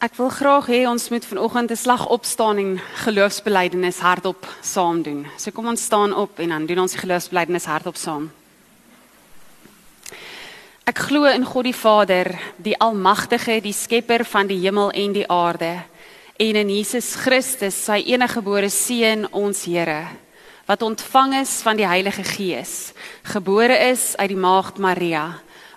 Ek wil graag hê ons moet vanoggend 'n slag opstaan en geloofsbelijdenis hardop saam doen. So kom ons staan op en dan doen ons die geloofsbelijdenis hardop saam. Ek glo in God die Vader, die almagtige, die skepper van die hemel en die aarde, en in Jesus Christus, sy eniggebore seun, ons Here, wat ontvang is van die Heilige Gees, gebore is uit die maagd Maria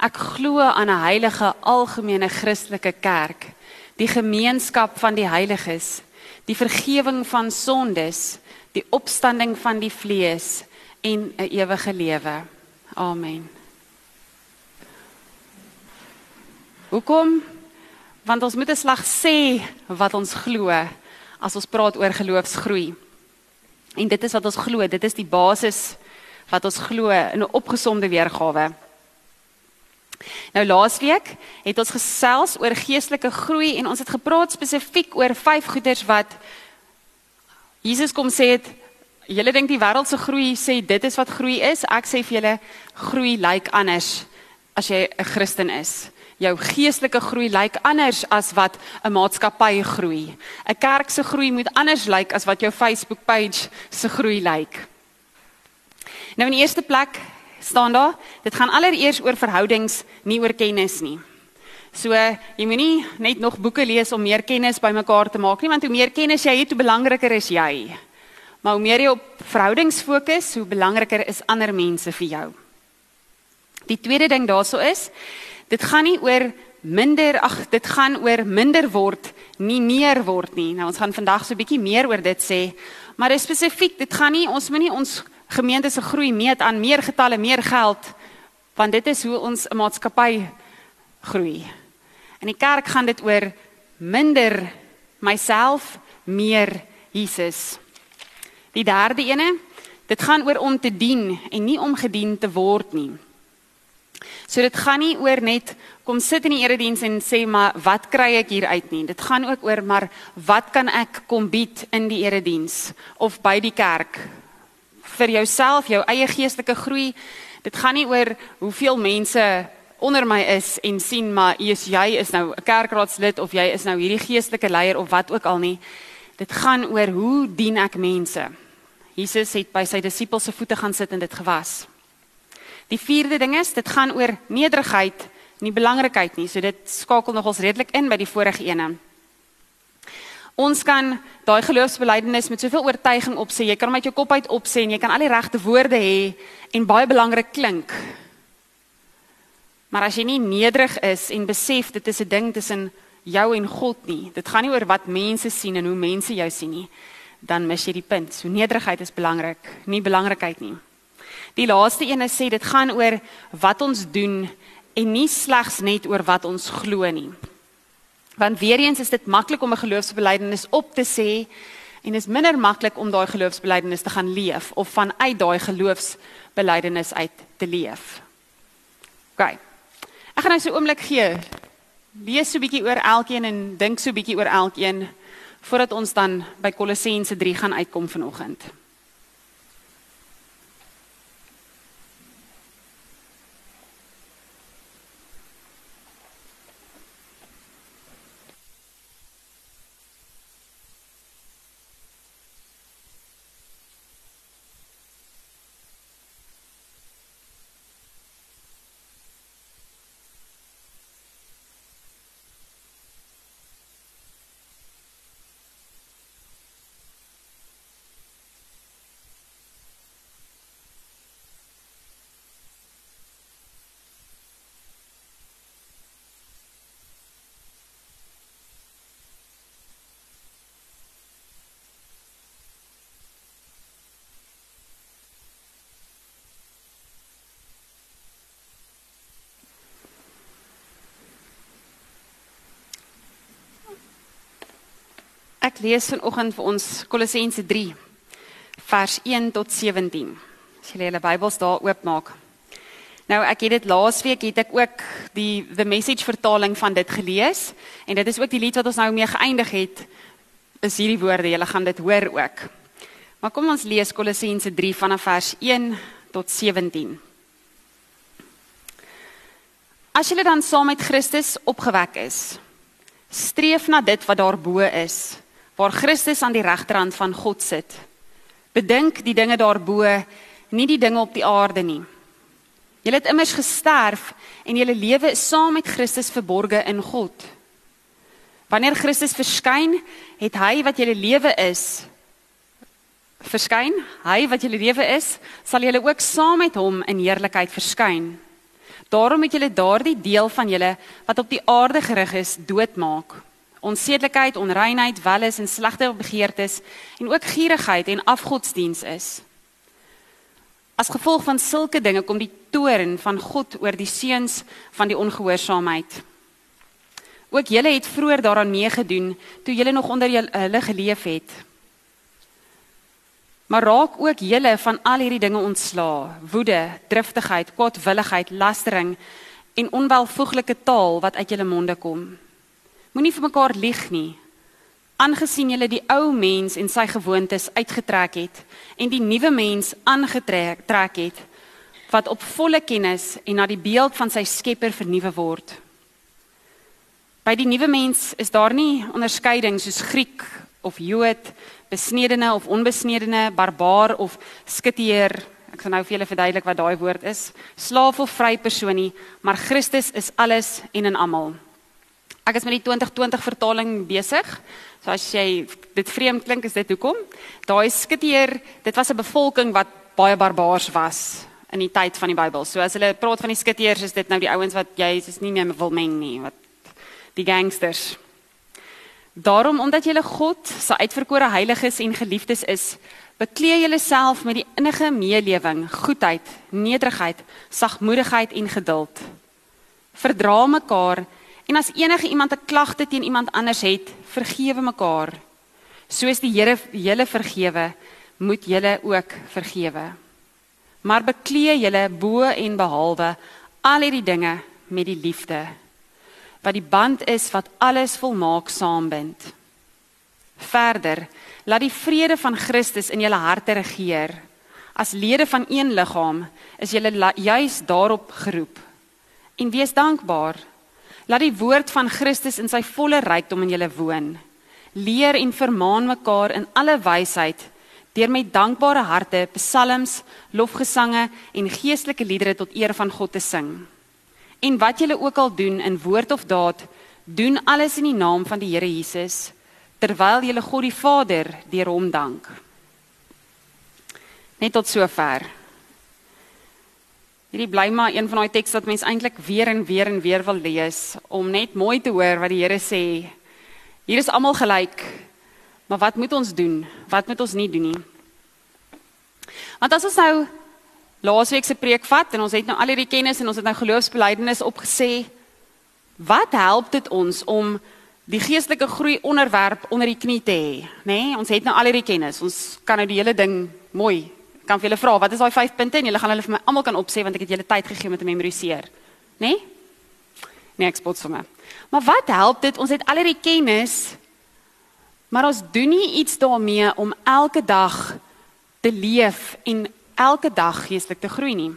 Ek glo aan 'n heilige algemene Christelike kerk, die gemeenskap van die heiliges, die vergifnis van sondes, die opstanding van die vlees en 'n ewige lewe. Amen. Hoekom? Want ons moet 'n slag sê wat ons glo as ons praat oor geloofsgroei. En dit is wat ons glo, dit is die basis wat ons glo in 'n opgesomde weergawe. Nou laasweek het ons gesels oor geestelike groei en ons het gepraat spesifiek oor vyf goeders wat Jesus kom sê het julle dink die wêreld se groei sê dit is wat groei is. Ek sê vir julle groei lyk like anders as jy 'n Christen is. Jou geestelike groei lyk like anders as wat 'n maatskappy groei. 'n Kerk se groei moet anders lyk like as wat jou Facebook page se groei lyk. Like. Nou in die eerste plek staan daar, dit gaan allereers oor verhoudings, nie oor kennis nie. So jy moenie net nog boeke lees om meer kennis bymekaar te maak nie, want hoe meer kennis jy het, hoe belangriker is jy. Maar hoe meer jy op verhoudings fokus, hoe belangriker is ander mense vir jou. Die tweede ding daarso is, dit gaan nie oor minder, ag, dit gaan oor minder word, nie meer word nie. Nou ons gaan vandag so 'n bietjie meer oor dit sê, maar spesifiek, dit gaan nie ons moenie ons gemeente se groei meet aan meer getalle, meer geld, want dit is hoe ons 'n maatskappy groei. In die kerk gaan dit oor minder myself, meer Jesus. Die derde ene, dit gaan oor om te dien en nie om gedien te word nie. So dit gaan nie oor net kom sit in die erediens en sê maar wat kry ek hier uit nie. Dit gaan ook oor maar wat kan ek kom bied in die erediens of by die kerk vir jouself, jou eie geestelike groei. Dit gaan nie oor hoeveel mense onder my is en sien maar is jy is nou 'n kerkraadslid of jy is nou hierdie geestelike leier of wat ook al nie. Dit gaan oor hoe dien ek mense. Jesus het by sy disippels se voete gaan sit en dit gewas. Die vierde ding is dit gaan oor nederigheid, nie belangrikheid nie. So dit skakel nogals redelik in by die vorige ene. Ons kan daai geloofsbelijdenis met soveel oortuiging opsê. Jy kan hom uit jou kop uit opsê en jy kan al die regte woorde hê en baie belangrik klink. Maar as jy nie nederig is en besef dit is 'n ding tussen jou en God nie. Dit gaan nie oor wat mense sien en hoe mense jou sien nie. Dan mis jy die punt. So nederigheid is belangrik, nie belangrikheid nie. Die laaste een sê dit gaan oor wat ons doen en nie slegs net oor wat ons glo nie. Want weer eens is dit maklik om 'n geloofsbelijdenis op te sê en is minder maklik om daai geloofsbelijdenis te gaan leef of vanuit daai geloofsbelijdenis uit te leef. OK. Ek gaan nou so 'n oomblik gee. Lees so 'n bietjie oor elkeen en dink so 'n bietjie oor elkeen voordat ons dan by Kolossense 3 gaan uitkom vanoggend. Lees vanoggend vir ons Kolossense 3 vers 1 tot 17. As julle julle Bybels daar oopmaak. Nou ek het dit laasweek het ek ook die the message vertaling van dit gelees en dit is ook die lied wat ons nou mee geëindig het is hierdie woorde. Julle gaan dit hoor ook. Maar kom ons lees Kolossense 3 vanaf vers 1 tot 17. As julle dan saam met Christus opgewek is, streef na dit wat daarbo is waar Christus aan die regterhand van God sit. Bedink die dinge daarbo, nie die dinge op die aarde nie. Julle het immers gesterf en julle lewe is saam met Christus verborge in God. Wanneer Christus verskyn, het hy wat julle lewe is verskyn, hy wat julle lewe is, sal julle ook saam met hom in heerlikheid verskyn. Daarom het julle daardie deel van julle wat op die aarde gerig is, doodmaak onsedelikheid, onreinheid, welis en slegte begeertes en ook gierigheid en afgodsdiens is. As gevolg van sulke dinge kom die toorn van God oor die seuns van die ongehoorsaamheid. Ook julle het vroeër daaraan meegedoen toe julle nog onder hulle geleef het. Maar raak ook julle van al hierdie dinge ontslaa: woede, driftigheid, kwaadwilligheid, lastering en onwelvoeglike taal wat uit julle monde kom. Moenie vir mekaar lieg nie. Aangesien julle die ou mens en sy gewoontes uitgetrek het en die nuwe mens aangetrek het wat op volle kennis en na die beeld van sy Skepper vernuwe word. By die nuwe mens is daar nie onderskeiding soos Griek of Jood, besnedene of onbesnedene, barbaar of skiteer. Ek gaan nou vir julle verduidelik wat daai woord is. Slaaf of vry persoon nie, maar Christus is alles en in almal. Ek is met die 2020 vertaling besig. So as jy dit vreemd klink, is dit hoekom? Daai skiteer, dit was 'n bevolking wat baie barbaars was in die tyd van die Bybel. So as hulle praat van die skiteers, is dit nou die ouens wat jy is nie meer wil meng nie, wat die gangsters. Daarom omdat julle God se uitverkore heiliges en geliefdes is, bekleë julle self met die innige meelewing, goedheid, nederigheid, sagmoedigheid en geduld. Verdra mekaar En as enige iemand 'n klagte teen iemand anders het, vergewe mekaar. Soos die Here julle vergewe, moet julle ook vergewe. Maar bekleë julle bo en behalwe al hierdie dinge met die liefde wat die band is wat alles volmaak saambind. Verder, laat die vrede van Christus in julle harte regeer. As lede van een liggaam is julle juis daarop geroep. En wees dankbaar. Laat die woord van Christus in sy volle rykdom in julle woon. Leer en vermaan mekaar in alle wysheid deur met dankbare harte psalms, lofgesange en geestelike liedere tot eer van God te sing. En wat julle ook al doen in woord of daad, doen alles in die naam van die Here Jesus terwyl julle God die Vader deur hom dank. Net tot sover. Hierdie bly maar een van daai tekste wat mens eintlik weer en weer en weer wil lees om net mooi te hoor wat die Here sê. Hier is almal gelyk. Maar wat moet ons doen? Wat moet ons nie doen nie? Want as ons nou laasweek se preek vat en ons het nou al hierdie kennis en ons het nou geloofsbelijdenis opgesê, wat help dit ons om die geestelike groei onderwerp onder die knie te hê, nê? Nee, ons het nou al hierdie kennis. Ons kan nou die hele ding mooi kan vir julle vra wat is daai 5 punte en julle gaan hulle vir my almal kan opsê want ek het julle tyd gegee om te memoriseer. Né? Nee? Nee, ek spot sommer. Maar wat help dit? Ons het al hierdie kennis maar ons doen nie iets daarmee om elke dag te leef en elke dag geestelik te groei nie.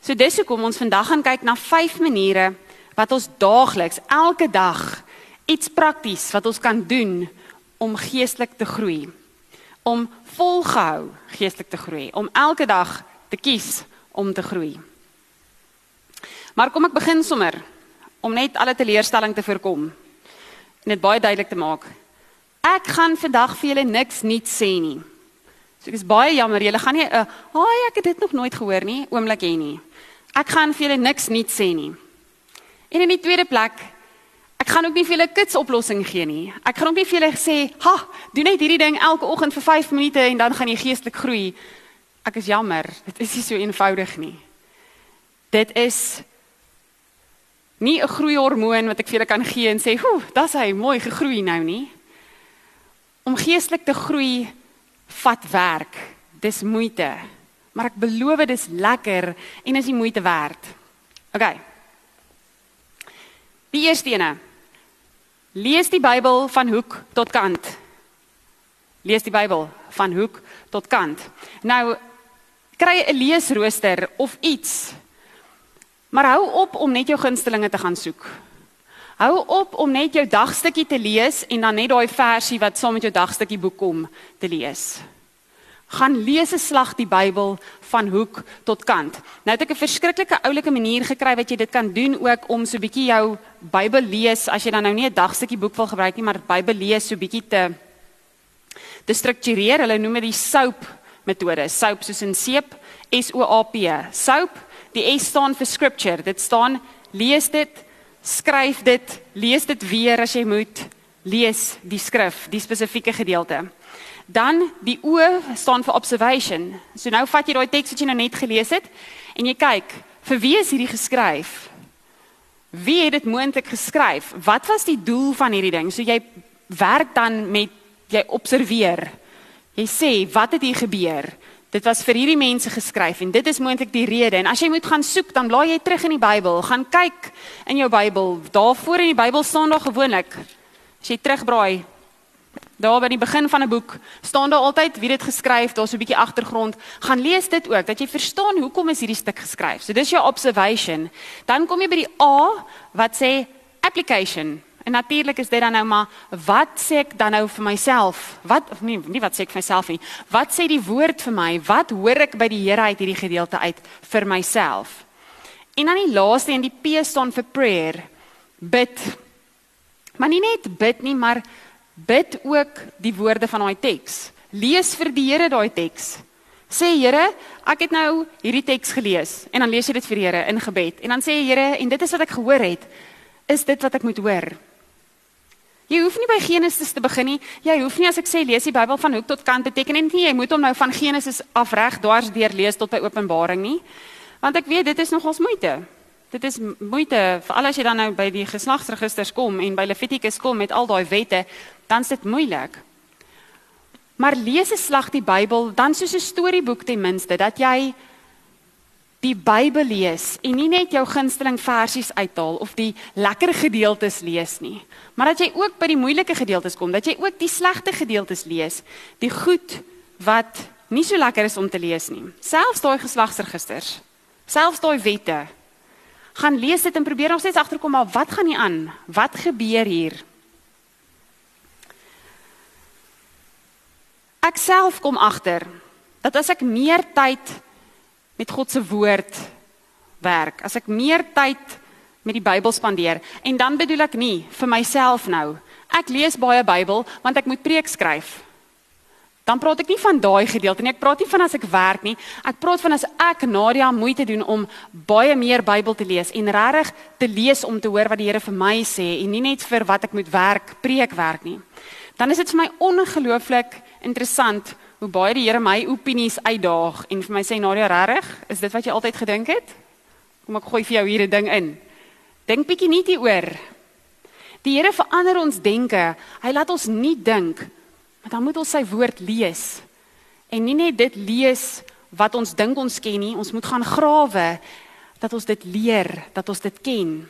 So dis hoekom ons vandag gaan kyk na 5 maniere wat ons daagliks elke dag iets prakties wat ons kan doen om geestelik te groei om volgehou geestelik te groei, om elke dag te kies om te groei. Maar kom ek begin sommer om net alle teleurstelling te voorkom en dit baie duidelik te maak. Ek gaan vandag vir julle niks nuut sê nie. So ek is baie jammer, julle gaan nie 'n uh, "Haai, ek het dit nog nooit gehoor nie" oomblik hê nie. Ek gaan vir julle niks nuut sê nie. En in die tweede plek, Ek gaan ook nie vir julle kits oplossing gee nie. Ek gaan ook nie vir julle sê, "Ha, doen net hierdie ding elke oggend vir 5 minute en dan gaan jy geestelik groei." Ek is jammer, dit is nie so eenvoudig nie. Dit is nie 'n groeihormoon wat ek vir julle kan gee en sê, "Hoe, dis hy mooi gegroei nou nie." Om geestelik te groei vat werk. Dis moeite. Maar ek beloof dis lekker en is die moeite werd. OK. Die eerste ene. Lees die Bybel van hoek tot kant. Lees die Bybel van hoek tot kant. Nou kry 'n leesrooster of iets. Maar hou op om net jou gunstelinge te gaan soek. Hou op om net jou dagstukkie te lees en dan net daai versie wat saam met jou dagstukkie boek kom te lees. Gaan lees 'n slag die Bybel van hoek tot kant. Nou het ek 'n verskriklike oulike manier gekry wat jy dit kan doen ook om so bietjie jou Bybel lees as jy dan nou nie 'n dagstukkie boek wil gebruik nie, maar Bybel lees so bietjie te te struktureer. Hulle noem dit die SOAP metode. SOAP soos in seep, S O A P. SOAP, die S staan vir scripture. Dit staan lees dit skryf dit, lees dit weer as jy moet, lees die skrif, die spesifieke gedeelte. Dan die O staan vir observation. So nou vat jy daai teks wat jy nou net gelees het en jy kyk, vir wie is hierdie geskryf? Wie het dit moontlik geskryf? Wat was die doel van hierdie ding? So jy werk dan met jy observeer. Jy sê, wat het hier gebeur? Dit was vir hierdie mense geskryf en dit is moontlik die rede. En as jy moet gaan soek, dan blaai jy terug in die Bybel, gaan kyk in jou Bybel. Daarvoor in die Bybel staan daar gewoonlik as jy terugbraai daar by die begin van 'n boek staan daar altyd wie dit geskryf, daar's 'n bietjie agtergrond. Gaan lees dit ook dat jy verstaan hoekom is hierdie stuk geskryf. So dis jou observation. Dan kom jy by die A wat sê application. En natuurlik is dit dan nou maar wat sê ek dan nou vir myself? Wat of nie nie wat sê ek vir myself nie. Wat sê die woord vir my? Wat hoor ek by die Here uit hierdie gedeelte uit vir myself? En dan die laaste en die P staan vir prayer. Bid. Maar nie net bid nie, maar bid ook die woorde van daai teks. Lees vir die Here daai teks. Sê Here, ek het nou hierdie teks gelees en dan lees jy dit vir die Here in gebed. En dan sê Here, en dit is wat ek gehoor het, is dit wat ek moet hoor. Jy hoef nie by Genesis te begin nie. Jy hoef nie as ek sê lees die Bybel van hoek tot kant beteken dit nie jy moet hom nou van Genesis af reg dwars deur lees tot by Openbaring nie. Want ek weet dit is nogals moeite. Dit is moeite veral as jy dan nou by die geslagsregisters kom en by Levitikus kom met al daai wette, dan is dit moeilik. Maar lees 'n slag die Bybel dan soos 'n storieboek ten minste dat jy die Bybel lees en nie net jou gunsteling versies uithaal of die lekker gedeeltes lees nie, maar dat jy ook by die moeilike gedeeltes kom, dat jy ook die slegte gedeeltes lees, die goed wat nie so lekker is om te lees nie. Selfs daai geslagsregisters, selfs daai wette. Gaan lees dit en probeer nog steeds agterkom maar wat gaan nie aan? Wat gebeur hier? Ek self kom agter dat as ek meer tyd met God se woord werk, as ek meer tyd met die Bybel spandeer en dan bedoel ek nie vir myself nou. Ek lees baie Bybel want ek moet preek skryf. Dan praat ek nie van daai gedeelte nie. Ek praat nie van as ek werk nie. Ek praat van as ek Nadia moeite doen om baie meer Bybel te lees en regtig te lees om te hoor wat die Here vir my sê en nie net vir wat ek moet werk, preek werk nie. Dan is dit vir my ongelooflik interessant hoe baie die Here my opinies uitdaag en vir my sê Nadia regtig, is dit wat jy altyd gedink het? Kom ek gooi vir jou hier 'n ding in. Dink bietjie net hieroor. Die Here verander ons denke. Hy laat ons nie dink, maar dan moet ons sy woord lees. En nie net dit lees wat ons dink ons ken nie, ons moet gaan grawe dat ons dit leer, dat ons dit ken.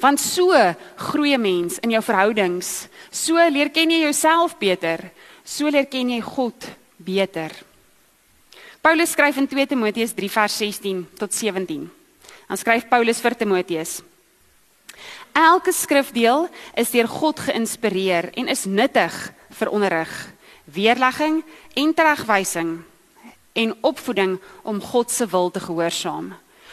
Want so groei 'n mens in jou verhoudings. So leer ken jy jouself beter. So leer ken jy God beter. Paulus skryf in 2 Timoteus 3 vers 16 tot 17. Dan skryf Paulus vir Timoteus: Elke skrifdeel is deur God geïnspireer en is nuttig vir onderrig, weerlegging en teregwysing en opvoeding om God se wil te gehoorsaam,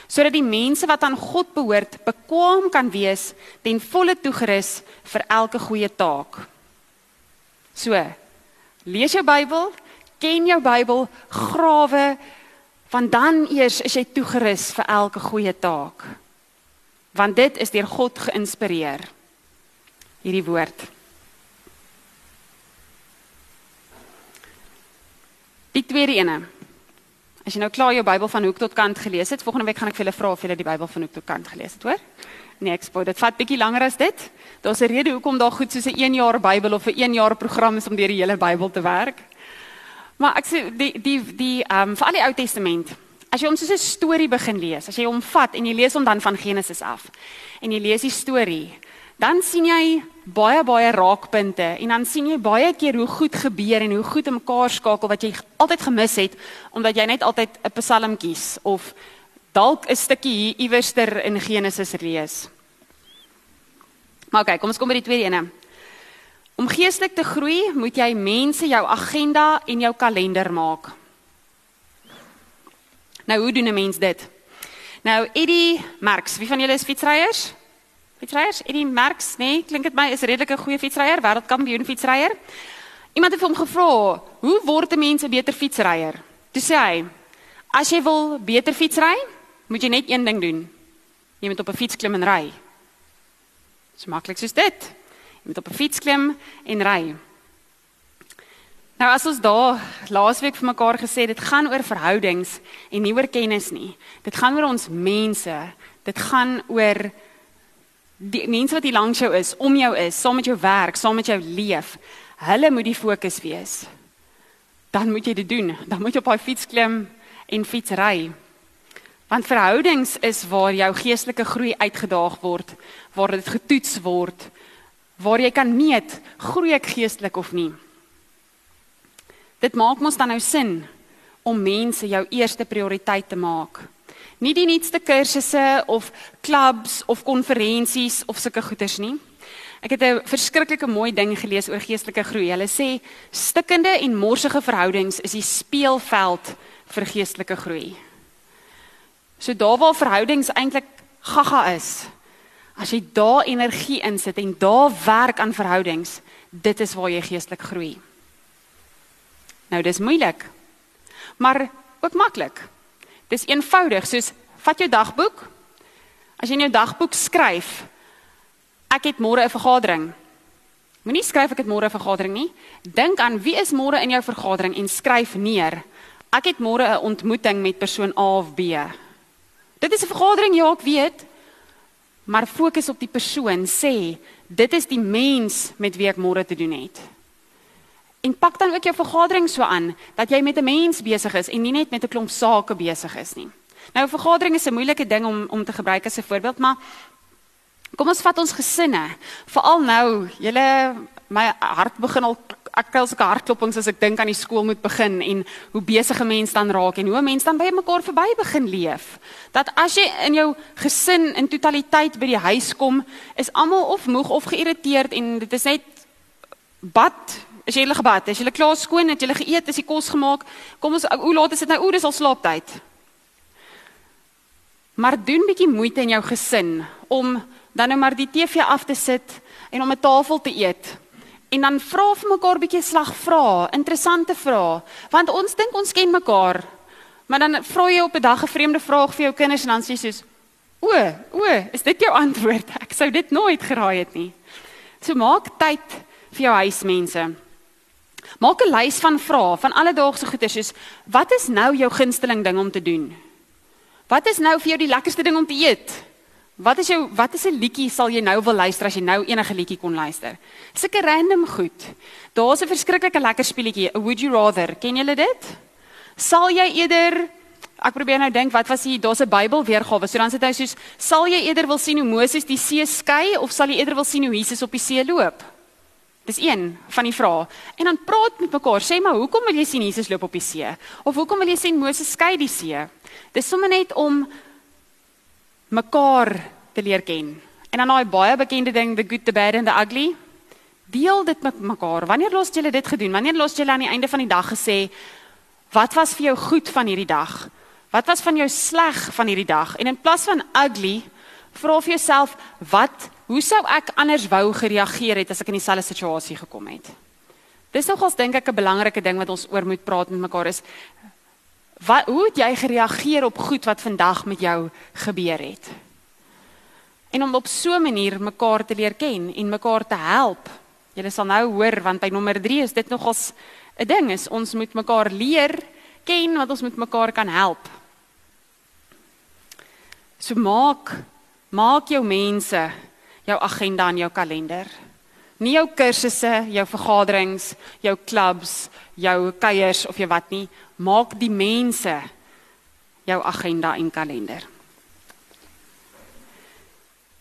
sodat die mense wat aan God behoort bekwam kan wees ten volle toegerus vir elke goeie taak. So, Lees jou Bybel, ken jou Bybel, grawe want dan eers is jy toegerus vir elke goeie taak. Want dit is deur God geïnspireer. Hierdie woord. Die tweede ene. As jy nou klaar jou Bybel van hoek tot kant gelees het, volgende week gaan ek vir julle vra of julle die Bybel van hoek tot kant gelees het, hoor? Nee, ek spot, dit vat bietjie langer as dit. Daar's 'n rede hoekom daar goed soos 'n 1 jaar Bybel of 'n 1 jaar program is om deur die hele Bybel te werk. Maar ek sê die die die ehm um, vir al die Ou Testament. As jy hom soos 'n storie begin lees, as jy hom vat en jy lees hom dan van Genesis af en jy lees die storie, dan sien jy baie baie raakpunte en dan sien jy baie keer hoe goed gebeur en hoe goed mekaar skakel wat jy altyd gemis het omdat jy net altyd 'n Psalm kies of dalk 'n stukkie hier iewerster in Genesis lees. Maar okay, kom ons kom by die tweede ene. Om geestelik te groei, moet jy mense jou agenda en jou kalender maak. Nou hoe doen 'n mens dit? Nou Eddie Marx, wie van julle is fietsryers? Fietsryers? Eddie Marx, nee, klink dit my is redelik 'n goeie fietsryer, wêreldkampioen fietsryer. Iemand het hom gevra, "Hoe word 'n mens 'n beter fietsryer?" Toe sê hy, "As jy wil beter fietsry, moet jy net een ding doen. Jy moet op 'n fiets klim en ry." So maklik soos dit. Jy moet op 'n fiets klim en ry. Nou as ons daar laasweek vir mekaar gesê dit gaan oor verhoudings en nie oor kennis nie. Dit gaan oor ons mense. Dit gaan oor die mense wat hier langs jou is, om jou is, saam met jou werk, saam met jou leef. Hulle moet die fokus wees. Dan moet jy dit doen. Dan moet jy op daai fiets klim en fiets ry. Want verhoudings is waar jou geestelike groei uitgedaag word, waar dit getoets word, waar jy kan meet groei ek geestelik of nie. Dit maak mos dan nou sin om mense jou eerste prioriteit te maak. Nie die nuutste kursusse of klubs of konferensies of sulke goeders nie. Ek het 'n verskriklike mooi ding gelees oor geestelike groei. Hulle sê stikkende en morsige verhoudings is die speelveld vir geestelike groei. So daar waar verhoudings eintlik gaga is, As jy daar energie insit en daar werk aan verhoudings, dit is waar jy geestelik groei. Nou dis moeilik. Maar ook maklik. Dis eenvoudig, soos vat jou dagboek. As jy in jou dagboek skryf, ek het môre 'n vergadering. Moenie skryf ek het môre 'n vergadering nie. Dink aan wie is môre in jou vergadering en skryf neer. Ek het môre 'n ontmoeting met persoon A of B. Dit is 'n vergadering, ja, ek weet maar fokus op die persoon sê dit is die mens met wie ek môre te doen het. En pak dan ook jou vergadering so aan dat jy met 'n mens besig is en nie net met 'n klomp sake besig is nie. Nou 'n vergadering is 'n moeilike ding om om te gebruik as 'n voorbeeld, maar kom ons vat ons gesinne. Veral nou, julle my hart begin al ek kry sulke hartklopings as ek dink aan die skool moet begin en hoe besige mense dan raak en hoe mense dan by mekaar verby begin leef. Dat as jy in jou gesin in totaliteit by die huis kom, is almal of moeg of geïrriteerd en dit is net bad, is jy hulle gebad, is jy klaar skoon, het jy geëet, is die kos gemaak? Kom ons hoe laat is dit nou? O, dis al slaaptyd. Maar doen bietjie moeite in jou gesin om dan nou maar die TV af te sit en om 'n tafel te eet En dan vra vir mekaar bietjie slag vra, interessante vrae, want ons dink ons ken mekaar. Maar dan vra jy op 'n dag 'n vreemde vraag vir jou kinders en dan sê jy soos: "O, o, is dit jou antwoord? Ek sou dit nooit geraai het nie." So maak tyd vir jou huismense. Maak 'n lys van vrae van alledaagse goeie soos: "Wat is nou jou gunsteling ding om te doen? Wat is nou vir jou die lekkerste ding om te eet?" Wat is jou wat is 'n liedjie sal jy nou wil luister as jy nou enige liedjie kon luister? Sulke random goed. Daar's 'n verskriklike lekker speletjie, Would you rather. Ken julle dit? Sal jy eerder ek probeer nou dink wat was hier daar's 'n Bybel weergawe. So dan sê hy soos sal jy eerder wil sien hoe Moses die see skei of sal jy eerder wil sien hoe Jesus op die see loop? Dis een van die vrae. En dan praat met mekaar. Sê maar hoekom wil jy sien Jesus loop op die see? Of hoekom wil jy sien Moses skei die see? Dis sommer net om mekaar te leer ken. En dan daai baie bekende ding the good the bad and the ugly. Deel dit met mekaar. Wanneer los julle dit gedoen? Wanneer los julle aan die einde van die dag gesê wat was vir jou goed van hierdie dag? Wat was van jou sleg van hierdie dag? En in plaas van ugly, vra vir jouself wat hoe sou ek anders wou gereageer het as ek in dieselfde situasie gekom het? Dis nogals dink ek 'n belangrike ding wat ons oor moet praat met mekaar is Wat hoe het jy gereageer op goed wat vandag met jou gebeur het? En om op so 'n manier mekaar te leer ken en mekaar te help. Jy sal nou hoor want by nommer 3 is dit nogals 'n ding is ons moet mekaar leer ken wat ons met mekaar kan help. So maak Maak jou mense jou agenda in jou kalender. Nie jou kursusse, jou vergaderings, jou klubs, jou kuiers of jy wat nie, maak die mense jou agenda en kalender.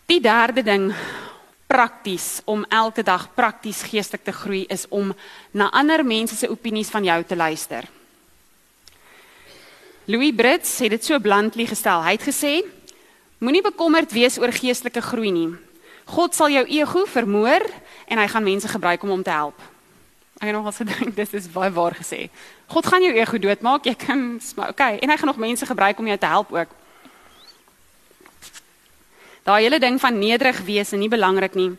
Die derde ding prakties om elke dag prakties geestelik te groei is om na ander mense se opinies van jou te luister. Louis Brits het dit so bluntly gestel. Hy het gesê: Moenie bekommerd wees oor geestelike groei nie. God sal jou ego vermoor en hy gaan mense gebruik om hom te help. Ek het nogal gedink dis is baie waar gesê. God gaan jou ego doodmaak. Jy kan maar okay, en hy gaan nog mense gebruik om jou te help ook. Daai hele ding van nederig wees en nie belangrik nie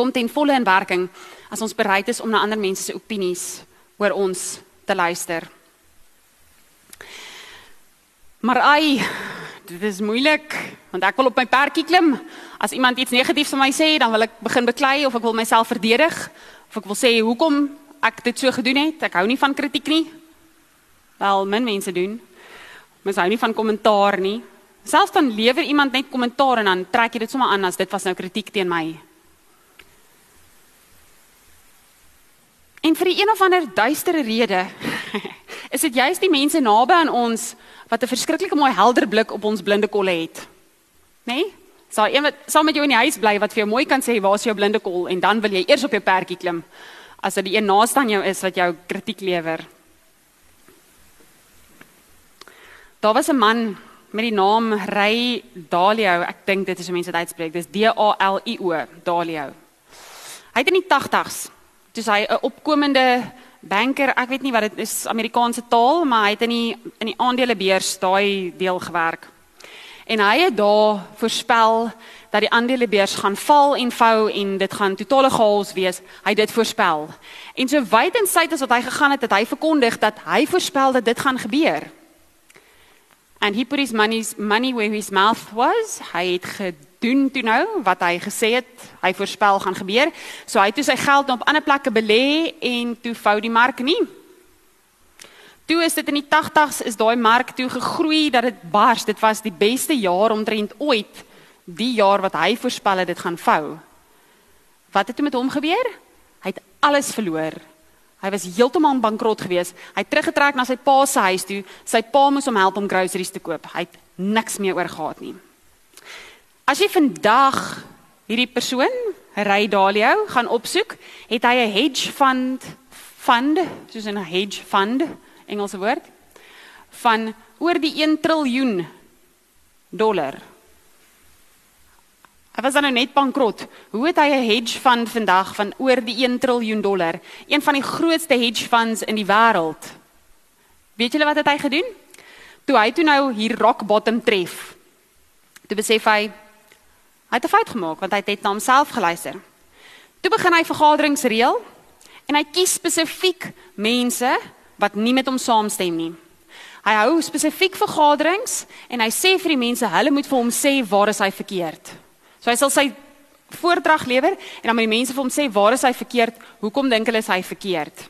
kom ten volle in werking as ons bereid is om na ander mense se opinies oor ons te luister. Maar ai, dit is moeilik want ek wil op my perdjie klim. As iemand iets negatiefs van my sê, dan wil ek begin beklei of ek wil myself verdedig of ek wil sê hoekom ek dit so gedoen het. Ek hou nie van kritiek nie. Wel, min mense doen. Mens hou nie van kommentaar nie. Selfs dan lewer iemand net kommentaar en dan trek jy dit sommer aan as dit was nou kritiek teen my. En vir 'n een of ander duistere rede is dit juist die mense naby aan ons wat 'n verskriklike mooi helder blik op ons blinde kolle het. Né? Nee? Sal een wat saam met jou in die huis bly wat vir jou mooi kan sê waar is jou blinde kol en dan wil jy eers op jou perdjie klim as dit die een naaste aan jou is wat jou kritiek lewer. Daar was 'n man met die naam Ray Dalio. Ek dink dit is hoe mense dit uitspreek. Dis D A L I O, Dalio. Hy het in die 80s, toe hy 'n opkomende banker, ek weet nie wat dit is Amerikaanse taal, maar hy het in die in die aandelebeurs daai deel gewerk. En hy het daar voorspel dat die aandelebeurs gaan val en vou en dit gaan totale chaos wees. Hy het dit voorspel. En so wyd en suid as wat hy gegaan het, het hy verkondig dat hy voorspel dat dit gaan gebeur. And he put his money's money where his mouth was. Hy het gedoen toe nou wat hy gesê het hy voorspel gaan gebeur. So hy het sy geld op ander plekke belê en toe vou die mark nie. Toe is dit in die 80s is daai mark toe gegroei dat dit bars. Dit was die beste jaar omtrent ooit. Die jaar wat hy voorspel het dit gaan vou. Wat het toe met hom gebeur? Hy het alles verloor. Hy was heeltemal bankrot geweest. Hy het teruggetrek na sy pa se huis toe. Sy pa moes hom help om groceries te koop. Hy het niks meer oor gehad nie. As jy vandag hierdie persoon, Ray Dalio, gaan opsoek, het hy 'n hedge fund fund, soos 'n hedge fund, Engelse woord, van oor die 1 triljoen dollar. Hy was dan nou net bankrot. Hoe het hy 'n hedge fund vandag van oor die 1 triljoen dollar? Een van die grootste hedge funds in die wêreld. Weet julle wat het hy gedoen? Toe hy toe nou hier rock bottom tref. Toe besef hy hy het 'n fout gemaak want hy het net na homself geluister. Toe begin hy vergaderings reël en hy kies spesifiek mense wat nie met hom saamstem nie. Hy hou spesifiek vergaderings en hy sê vir die mense hulle moet vir hom sê waar is hy verkeerd. So hy sal sy voordrag lewer en dan moet die mense vir hom sê waar is hy verkeerd? Hoekom dink hulle is hy verkeerd?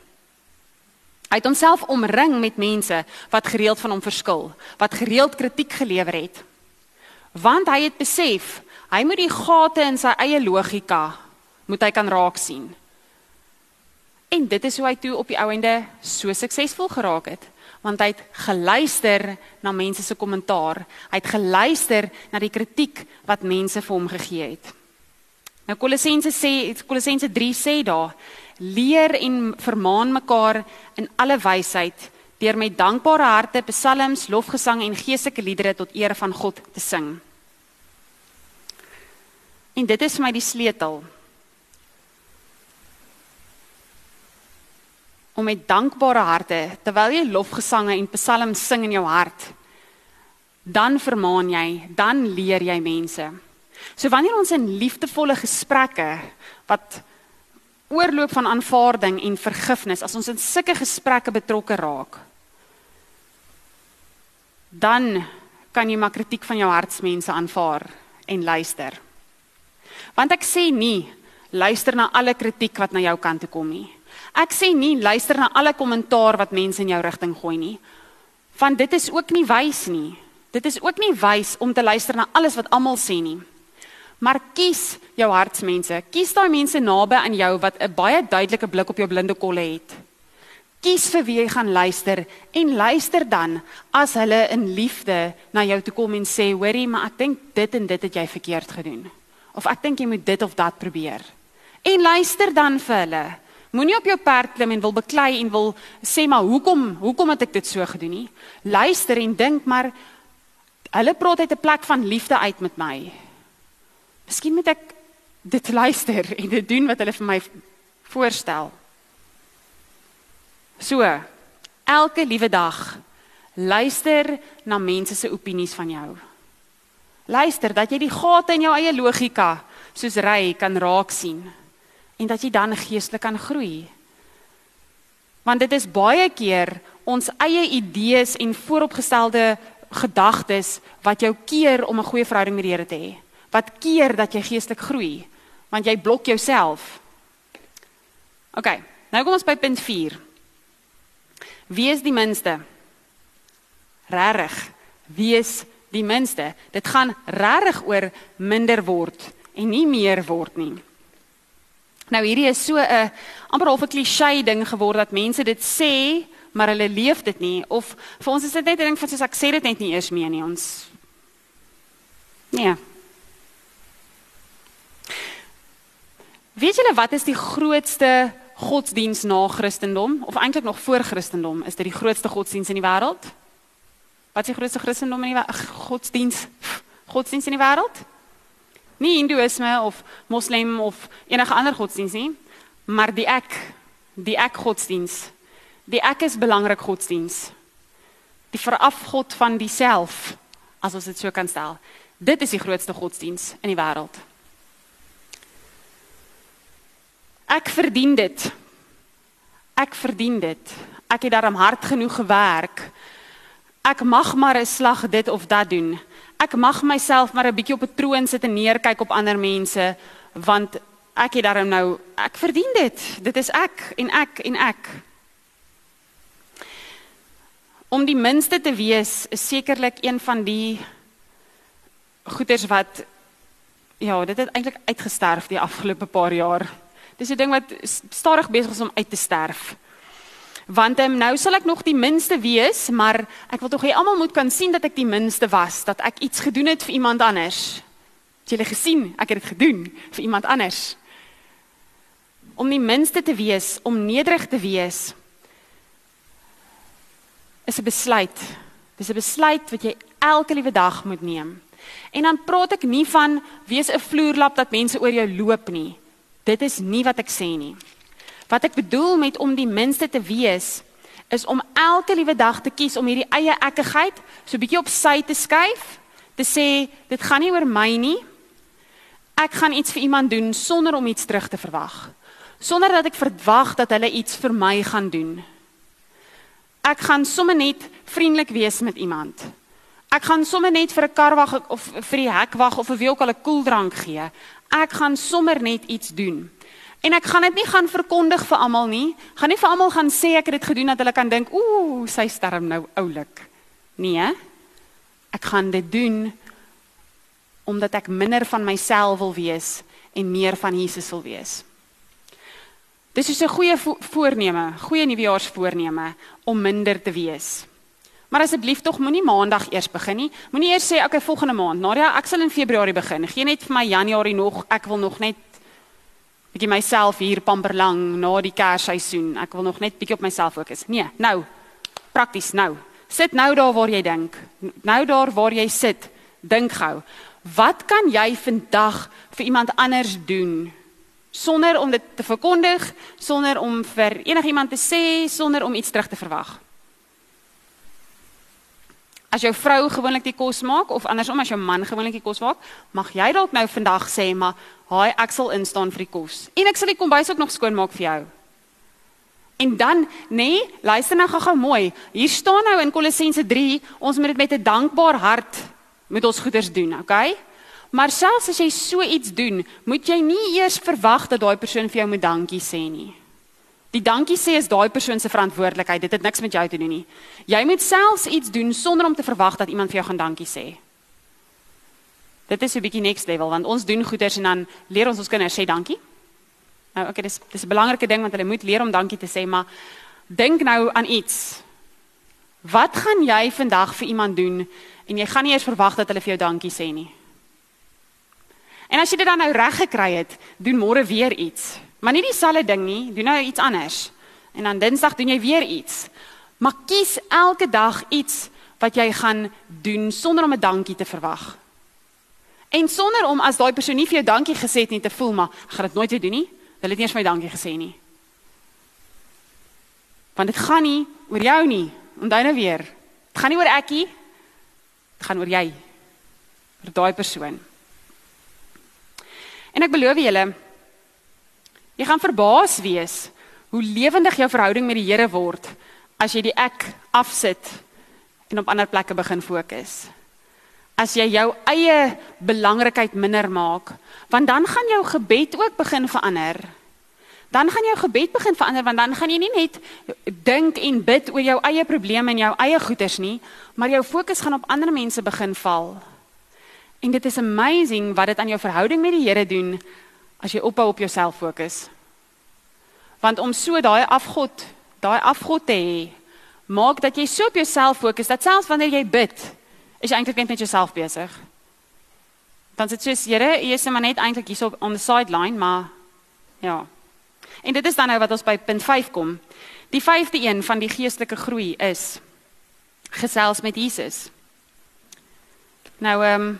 Hy het homself omring met mense wat gereeld van hom verskil, wat gereeld kritiek gelewer het. Want hy het besef, hy moet die gate in sy eie logika moet hy kan raak sien. En dit is hoe hy toe op die ou ende so suksesvol geraak het want hy het geluister na mense se kommentaar. Hy het geluister na die kritiek wat mense vir hom gegee het. Nou Kolossense sê Kolossense 3 sê daar leer en vermaan mekaar in alle wysheid deur met dankbare harte psalms, lofgesang en geestelike liedere tot eer van God te sing. En dit is vir my die sleutel om met dankbare harte terwyl jy lofgesange en psalms sing in jou hart dan vermaan jy dan leer jy mense. So wanneer ons in liefdevolle gesprekke wat oorloop van aanvaarding en vergifnis as ons in sulke gesprekke betrokke raak dan kan jy maar kritiek van jou hartsmense aanvaar en luister. Want ek sê nie luister na alle kritiek wat na jou kant toe kom nie Ek sê nie luister na alle kommentaar wat mense in jou rigting gooi nie. Want dit is ook nie wys nie. Dit is ook nie wys om te luister na alles wat almal sê nie. Maar kies jou hartsmense. Kies daai mense naby aan jou wat 'n baie duidelike blik op jou blinde kolle het. Kies vir wie jy gaan luister en luister dan as hulle in liefde na jou toe kom en sê, "Hoorie, maar ek dink dit en dit het jy verkeerd gedoen." Of ek dink jy moet dit of dat probeer. En luister dan vir hulle. Moenie op jou perd klim en wil beklei en wil sê maar hoekom hoekom het ek dit so gedoen nie. Luister en dink maar hulle praat uit 'n plek van liefde uit met my. Miskien moet ek dit luister en dit doen wat hulle vir my voorstel. So, elke liewe dag luister na mense se opinies van jou. Luister dat jy die gate in jou eie logika soos ry kan raak sien en dat jy dan geestelik kan groei. Want dit is baie keer ons eie idees en vooropgestelde gedagtes wat jou keer om 'n goeie verhouding met die Here te hê wat keer dat jy geestelik groei want jy blok jouself. OK, nou kom ons by punt 4. Wie is die minste? Regtig, wie is die minste? Dit gaan regtig oor minder word en nie meer word nie. Nou hierdie is so 'n amper half 'n klise ding geword dat mense dit sê, maar hulle leef dit nie of vir ons is dit net 'n ding van soos ek sê dit net nie eers meer nie. Ons Nee. Weet julle wat is die grootste godsdiens na Christendom of eintlik nog voor Christendom? Is dit die grootste godsdiens in die wêreld? Wat is die grootste Christendom in die godsdiens? Godsdiens in die wêreld? Nie Hindoeïsme of Moslem of enige ander godsdiens nie, maar die ek, die ek godsdiens. Die ek is belangrik godsdiens. Die verafgod van diself, as ons dit so kan stel. Dit is die grootste godsdiens in die wêreld. Ek verdien dit. Ek verdien dit. Ek het daarom hard genoeg gewerk. Ek mag maar 'n slag dit of dat doen. Ek mag myself maar 'n bietjie op 'n troon sit en neerkyk op ander mense want ek het daarom nou ek verdien dit. Dit is ek en ek en ek. Om die minste te wees is sekerlik een van die goeders wat ja, dit het eintlik uitgesterf die afgelope paar jaar. Dis 'n ding wat stadig besig is om uit te sterf. Want um, nou sal ek nog die minste wees, maar ek wil tog hê almal moet kan sien dat ek die minste was, dat ek iets gedoen het vir iemand anders. Het julle gesien? Ek het dit gedoen vir iemand anders. Om die minste te wees, om nederig te wees is 'n besluit. Dis 'n besluit wat jy elke liewe dag moet neem. En dan praat ek nie van wees 'n vloerlap dat mense oor jou loop nie. Dit is nie wat ek sê nie. Wat ek bedoel met om die minste te wees is om elke liewe dag te kies om hierdie eie ekkigheid so bietjie op sy te skuif, te sê dit gaan nie oor my nie. Ek gaan iets vir iemand doen sonder om iets terug te verwag. Sonder dat ek verwag dat hulle iets vir my gaan doen. Ek gaan sommer net vriendelik wees met iemand. Ek gaan sommer net vir 'n kar wag of vir die hek wag of vir wie ook al 'n koeldrank gee ek gaan sommer net iets doen. En ek gaan dit nie gaan verkondig vir almal nie. Gaan nie vir almal gaan sê ek het dit gedoen dat hulle kan dink, ooh, sy sterm nou oulik. Nee. Ek gaan dit doen omdat ek minder van myself wil wees en meer van Jesus wil wees. Dis is 'n goeie vo voorneme, goeie nuwejaarsvoorneme om minder te wees. Maar asseblief tog moenie maandag eers begin nie. Moenie eers sê okay volgende maand. Nadia, ek sal in Februarie begin. Geen net vir my Januarie nog. Ek wil nog net bietjie myself hier pamper lang na die Kersseisoen. Ek wil nog net bietjie op myself fokus. Nee, nou. Prakties nou. Sit nou daar waar jy dink. Nou daar waar jy sit, dink gou. Wat kan jy vandag vir iemand anders doen? Sonder om dit te verkondig, sonder om vir enigiemand te sê, sonder om iets terug te verwag. As jou vrou gewoonlik die kos maak of andersom as jou man gewoonlik die kos maak, mag jy dalk nou vandag sê maar, "Haai, ek sal instaan vir die kos." En ek sal die kombuis ook nog skoon maak vir jou. En dan, nê, nee, luister nou gou-gou mooi. Hier staan nou in Kolossense 3, ons moet dit met 'n dankbaar hart met ons goeders doen, okay? Maar selfs as jy so iets doen, moet jy nie eers verwag dat daai persoon vir jou moet dankie sê nie. Die dankie sê is daai persoon se verantwoordelikheid. Dit het niks met jou te doen nie. Jy moet selfs iets doen sonder om te verwag dat iemand vir jou gaan dankie sê. Dit is 'n bietjie next level want ons doen goeders en dan leer ons ons kinders sê dankie. Nou okay, dis dis 'n belangrike ding want hulle moet leer om dankie te sê, maar dink nou aan iets. Wat gaan jy vandag vir iemand doen en jy gaan nie eers verwag dat hulle vir jou dankie sê nie. En as jy dit dan nou reg gekry het, doen môre weer iets. Maar nie dieselfde ding nie, doen nou iets anders. En dan Dinsdag doen jy weer iets. Maar kies elke dag iets wat jy gaan doen sonder om 'n dankie te verwag. En sonder om as daai persoon nie vir jou dankie gesê het nie te voel maar ek gaan dit nooit weer doen nie. Hulle het nie eens my dankie gesê nie. Want dit gaan nie oor jou nie. Onthou nou weer. Dit gaan nie oor ek nie. Dit gaan oor jy. Oor daai persoon. En ek beloof julle jy gaan verbaas wees hoe lewendig jou verhouding met die Here word as jy die ek afsit en op ander plekke begin fokus. As jy jou eie belangrikheid minder maak, want dan gaan jou gebed ook begin verander dan gaan jou gebed begin verander want dan gaan jy nie net dink en bid oor jou eie probleme en jou eie goeders nie, maar jou fokus gaan op ander mense begin val. En dit is amazing wat dit aan jou verhouding met die Here doen as jy ophou op jouself fokus. Want om so daai afgod, daai afgod te hê, maak dat jy so op jouself fokus dat selfs wanneer jy bid, is jy eintlik net met jouself besig. Dan sê jy, Here, jy is maar net eintlik hier so on the sideline, maar ja, En dit is dan nou wat ons by punt 5 kom. Die vyfde een van die geestelike groei is gesels met Jesus. Nou ehm um,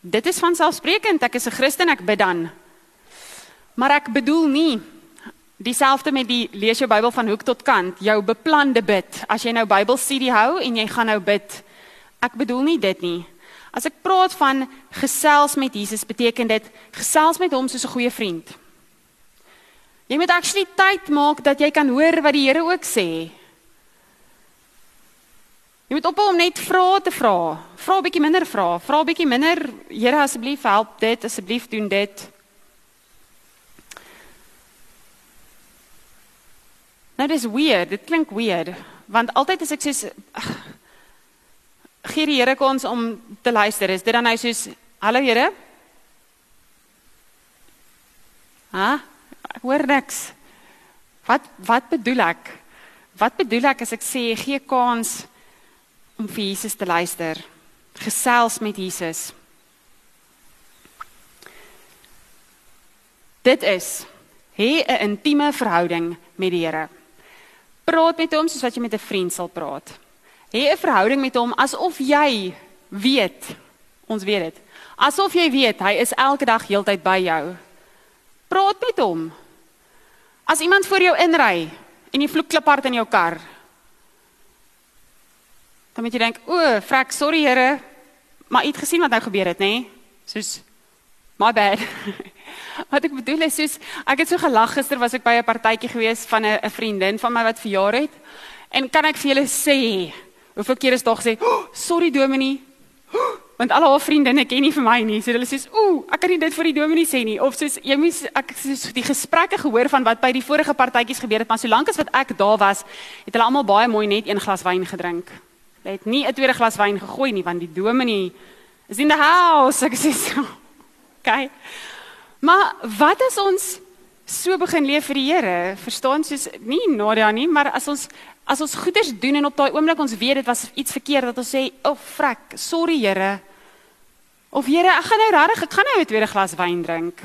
dit is van selfsprekend ek is 'n Christen ek bid dan. Maar ek bedoel nie dieselfde met die lees jou Bybel van hoek tot kant, jou beplande bid. As jy nou Bybelstudie hou en jy gaan nou bid. Ek bedoel nie dit nie. As ek praat van gesels met Jesus beteken dit gesels met hom soos 'n goeie vriend. Jy moet actually tyd maak dat jy kan hoor wat die Here ook sê. Jy moet ophou om net vrae te vra. Vra 'n bietjie minder vrae. Vra 'n bietjie minder, Here asseblief help dit, asseblief doen dit. Nou dis weird, dit klink weird, want altyd as ek sê gee die Here kans om te luister, is dit dan hy sê hallo Here? Ha? Ek hoor niks. Wat wat bedoel ek? Wat bedoel ek as ek sê gee kans om vir Jesus te luister? Gesels met Jesus. Dit is hê 'n intieme verhouding met die Here. Praat met hom soos wat jy met 'n vriend sal praat. Hê 'n verhouding met hom asof jy weet. Ons weet dit. Asof jy weet hy is elke dag heeltyd by jou. Praat met hom. As iemand voor jou inry en jy vloek kliphard in jou kar. Dan moet jy dink, "O, frek, sorry Here, maar iets gesien wat nou gebeur het, nê?" Nee? Soos my bad. wat ek bedoel is soos ek het so gelag gister was ek by 'n partytjie gewees van 'n vriendin van my wat verjaar het. En kan ek vir julle sê, hoeveel keer is dog sê, oh, "Sorry Dominie." Oh, want al haar vriendinne ken nie vir my nie. So hulle sê, "Ooh, ek kan nie dit vir die dominee sê nie." Of soos jy moet ek soos die gesprekke gehoor van wat by die vorige partytjies gebeur het, maar solank as wat ek daar was, het hulle almal baie mooi net een glas wyn gedrink. Hulle het nie 'n tweede glas wyn gegooi nie, want die dominee is in the house. Ek sê so. Okay. Maar wat as ons so begin leef vir die Here? Verstaan soos nie Nadia nie, maar as ons as ons goeders doen en op daai oomblik ons weet dit was iets verkeerd dat ons sê, "O, oh, frek, sorry Here." Of Here, ek gaan nou regtig, ek gaan nou 'n tweede glas wyn drink.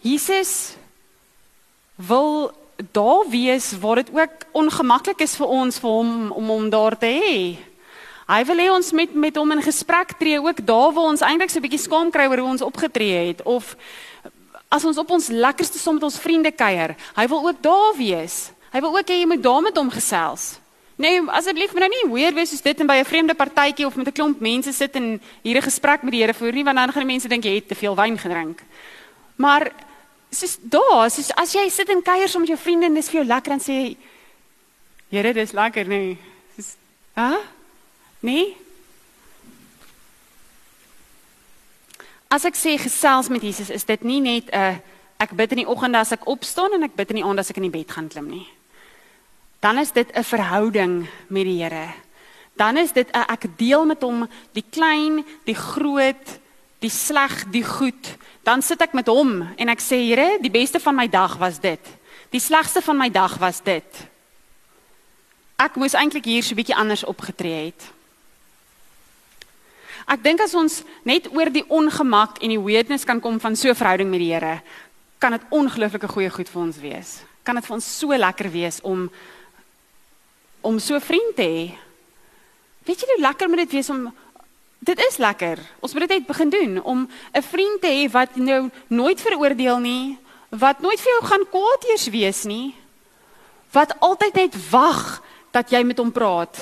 Jesus wil daar wees waar dit ook ongemaklik is vir ons vir hom om hom daar te hê. Hy wil hê ons met met hom in gesprek tree ook daar waar ons eintlik so 'n bietjie skaam kry oor hoe ons opgetree het of as ons op ons lekkerste som met ons vriende kuier. Hy wil ook daar wees. Hy wil ook hê jy moet daar met hom gesels. Nee, asseblief moet nou nie weer wees soos dit en by 'n vreemde partytjie of met 'n klomp mense sit en hier 'n gesprek met die Here voer nie want dan gaan die mense dink jy het te veel wyn gedrink. Maar soos daar, soos as jy sit en kuier saam met jou vriende en dis vir jou lekker en sê Here, dis lekker, nee. Soos, hè? Nee? As ek sê gesels met Jesus, is dit nie net 'n ek bid in die oggend as ek opstaan en ek bid in die aand as ek in die bed gaan klim nie. Dan is dit 'n verhouding met die Here. Dan is dit 'n ek deel met hom die klein, die groot, die sleg, die goed. Dan sit ek met hom en ek sê Here, die beste van my dag was dit. Die slegste van my dag was dit. Ek moes eintlik hier so 'n bietjie anders opgetree het. Ek dink as ons net oor die ongemak en die weirdness kan kom van so 'n verhouding met die Here, kan dit ongelooflike goeie goed vir ons wees. Kan dit vir ons so lekker wees om om so 'n vriend te hê. Weet jy hoe lekker moet dit wees om dit is lekker. Ons moet dit net begin doen om 'n vriend te hê wat nou nooit veroordeel nie, wat nooit vir jou gaan kwaad eers wees nie, wat altyd net wag dat jy met hom praat.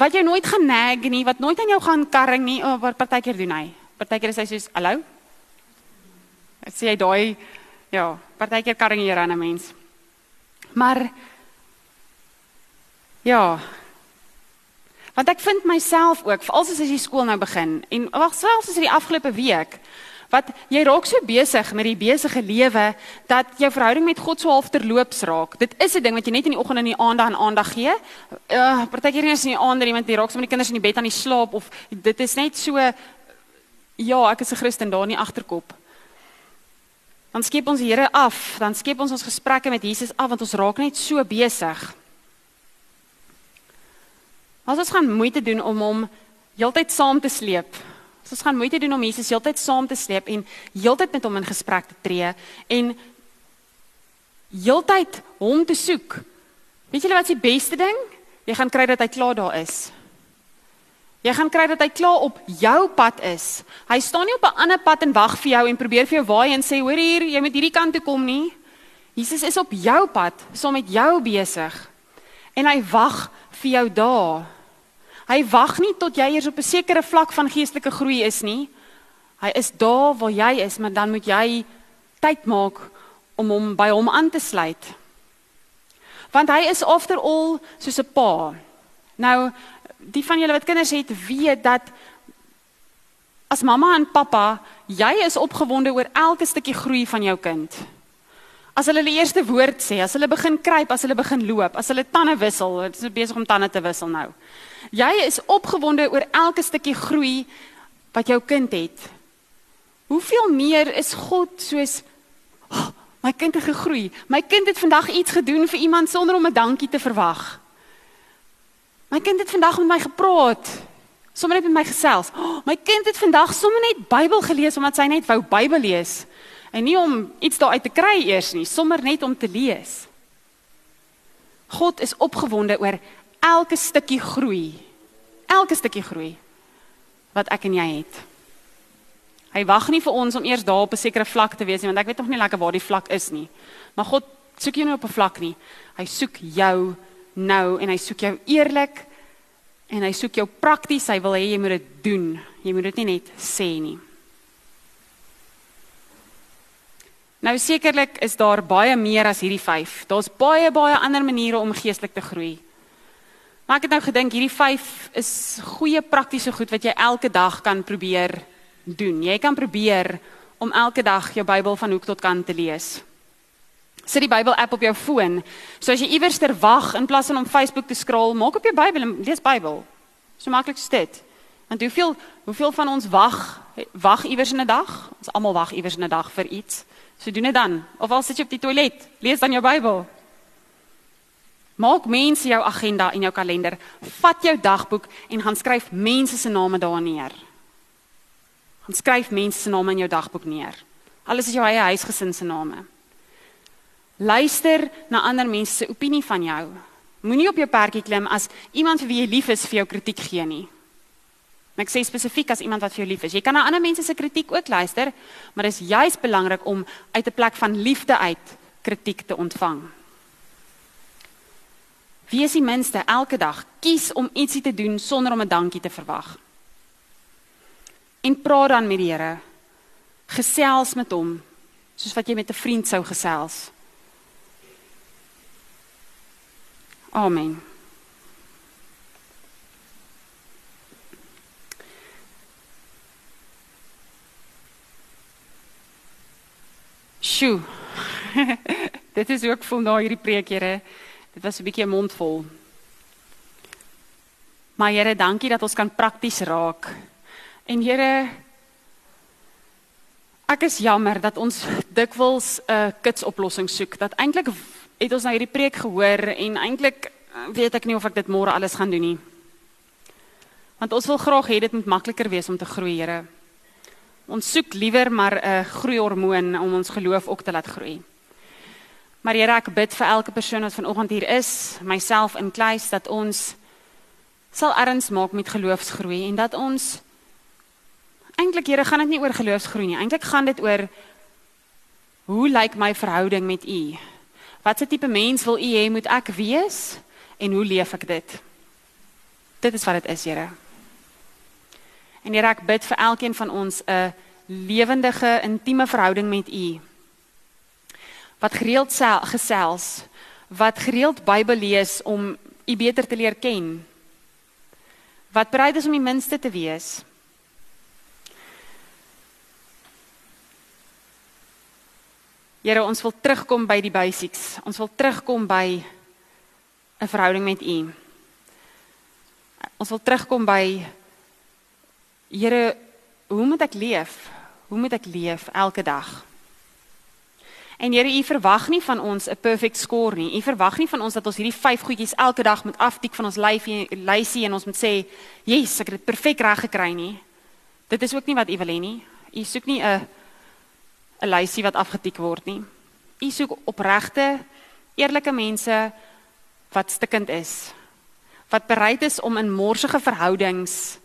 Wat jy nooit gaan nag nie, wat nooit aan jou gaan karring nie, oh, wat partykeer doen hy. Partykeer sê hy soos, "Hallo?" Ek sê hy daai ja, partykeer karring hier aan 'n mens. Maar ja. Want ek vind myself ook, veral as jy skool nou begin en wag selfs as die afgelope week wat jy raak so besig met die besige lewe dat jou verhouding met God so half terloops raak. Dit is 'n ding wat jy net in die oggend en in die aand aan aandag gee. Uh partykeer is in die aand iemand die raak so met die kinders in die bed aan die slaap of dit is net so ja, ek is 'n Christen daar in die agterkop. Dan skep ons die Here af, dan skep ons ons gesprekke met Jesus af want ons raak net so besig. As ons gaan moeite doen om hom heeltyd saam te sleep So ons gaan moeite doen om Jesus heeltyd saam te sleep en heeltyd met hom in gesprek te tree en heeltyd hom te soek. Weet julle wat die beste ding? Jy gaan kry dat hy klaar daar is. Jy gaan kry dat hy klaar op jou pad is. Hy staan nie op 'n ander pad en wag vir jou en probeer vir jou waai en sê hoor hier, jy moet hierdie kant toe kom nie. Jesus is op jou pad, saam met jou besig. En hy wag vir jou daar. Hy wag nie tot jy eers op 'n sekere vlak van geestelike groei is nie. Hy is daar waar jy is, maar dan moet jy tyd maak om hom by hom aan te sluit. Want hy is after all soos 'n pa. Nou, die van julle wat kinders het, weet dat as mamma en pappa, jy is opgewonde oor elke stukkie groei van jou kind. As hulle hulle eerste woord sê, as hulle begin kruip, as hulle begin loop, as hulle tande wissel, dit is besig om tande te wissel nou. Jy is opgewonde oor elke stukkie groei wat jou kind het. Hoeveel meer is God soos oh, my kind het gegroei. My kind het vandag iets gedoen vir iemand sonder om 'n dankie te verwag. My kind het vandag met my gepraat. Sommer net met my gesels. Oh, my kind het vandag sommer net Bybel gelees omdat sy net wou Bybel lees. En nie om iets daaruit te kry eers nie, sommer net om te lees. God is opgewonde oor elke stukkie groei. Elke stukkie groei wat ek en jy het. Hy wag nie vir ons om eers daar op 'n sekere vlak te wees nie, want ek weet nog nie lekker waar die vlak is nie. Maar God soek jou nie op 'n vlak nie. Hy soek jou nou en hy soek jou eerlik en hy soek jou prakties. Hy wil hê jy moet dit doen. Jy moet dit nie net sê nie. Nou sekerlik is daar baie meer as hierdie 5. Daar's baie baie ander maniere om geestelik te groei. Maar ek het nou gedink hierdie 5 is goeie praktiese goed wat jy elke dag kan probeer doen. Jy kan probeer om elke dag jou Bybel van hoek tot kant te lees. Sit die Bybel app op jou foon. So as jy iewers ter wag in plaas van om Facebook te scroll, maak op jou Bybel en lees Bybel. So maklik is dit. Want hoeveel hoeveel van ons wag wag iewers in 'n dag? Ons almal wag iewers in 'n dag vir iets. So doen dit dan. Of al sit jy op die toilet, lees dan jou Bybel. Maak mense jou agenda en jou kalender. Vat jou dagboek en gaan skryf mense se name daar neer. Gaan skryf mense se name in jou dagboek neer. Alles is jou eie huisgesin se name. Luister na ander mense se opinie van jou. Moenie op jou perdjie klim as iemand vir wie jy lief is vir jou kritiek gee nie. En ek sê spesifiek as iemand wat vir jou lief is. Jy kan na ander mense se kritiek ook luister, maar dit is juis belangrik om uit 'n plek van liefde uit kritiek te ontvang. Wees die minste elke dag kies om ietsie te doen sonder om 'n dankie te verwag. En praat dan met die Here. Gesels met hom soos wat jy met 'n vriend sou gesels. Amen. Sjoe. dit is ook vol na hierdie preek, Here. Dit was 'n bietjie 'n mond vol. Maar Here, dankie dat ons kan prakties raak. En Here, ek is jammer dat ons dikwels 'n uh, kitsoplossing soek. Dat eintlik het ons nou hierdie preek gehoor en eintlik weet ek nie of ek dit môre alles gaan doen nie. Want ons wil graag hê dit moet makliker wees om te groei, Here. Ons soek liewer maar 'n groeihormoon om ons geloof ook te laat groei. Maar Here, ek bid vir elke persoon wat vanoggend hier is, myself inkluis dat ons sal erns maak met geloofsgroei en dat ons eintlik Here gaan dit nie oor geloofsgroei nie. Eintlik gaan dit oor hoe lyk my verhouding met U? Watse tipe mens wil U hê moet ek wees en hoe leef ek dit? Dit is wat dit is, Here. En Here, ek bid vir elkeen van ons 'n lewendige, intieme verhouding met U. Wat gereeld gesels, wat gereeld Bybel lees om U beter te leer ken. Wat bereid is om die minste te wees. Here, ons wil terugkom by die basics. Ons wil terugkom by 'n verhouding met U. Ons wil terugkom by Here, hoe moet ek leef? Hoe moet ek leef elke dag? En Here, U verwag nie van ons 'n perfect score nie. U verwag nie van ons dat ons hierdie vyf goedjies elke dag moet aftik van ons lyfie lysie en ons moet sê, "Yes, ek het dit perfek reg gekry nie." Dit is ook nie wat U wil hê nie. U soek nie 'n 'n lysie wat afgetik word nie. U soek opregte, eerlike mense wat stikkend is. Wat bereid is om in morsige verhoudings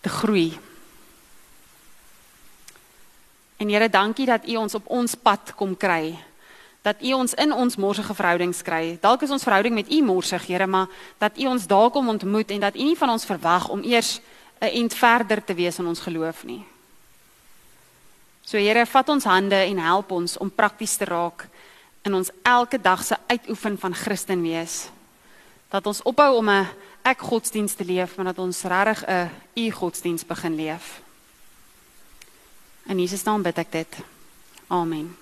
te groei. En Here, dankie dat U ons op ons pad kom kry. Dat U ons in ons morsige verhoudings kry. Dalk is ons verhouding met U morsig, Here, maar dat U ons daar kom ontmoet en dat U nie van ons verwag om eers 'n ent verder te wees in ons geloof nie. So Here, vat ons hande en help ons om prakties te raak in ons elke dag se uitoefen van Christen wees. Dat ons ophou om 'n ek godsdienst te leef, maar dat ons regtig 'n u godsdienst begin leef. In Jesus naam bid ek dit. Amen.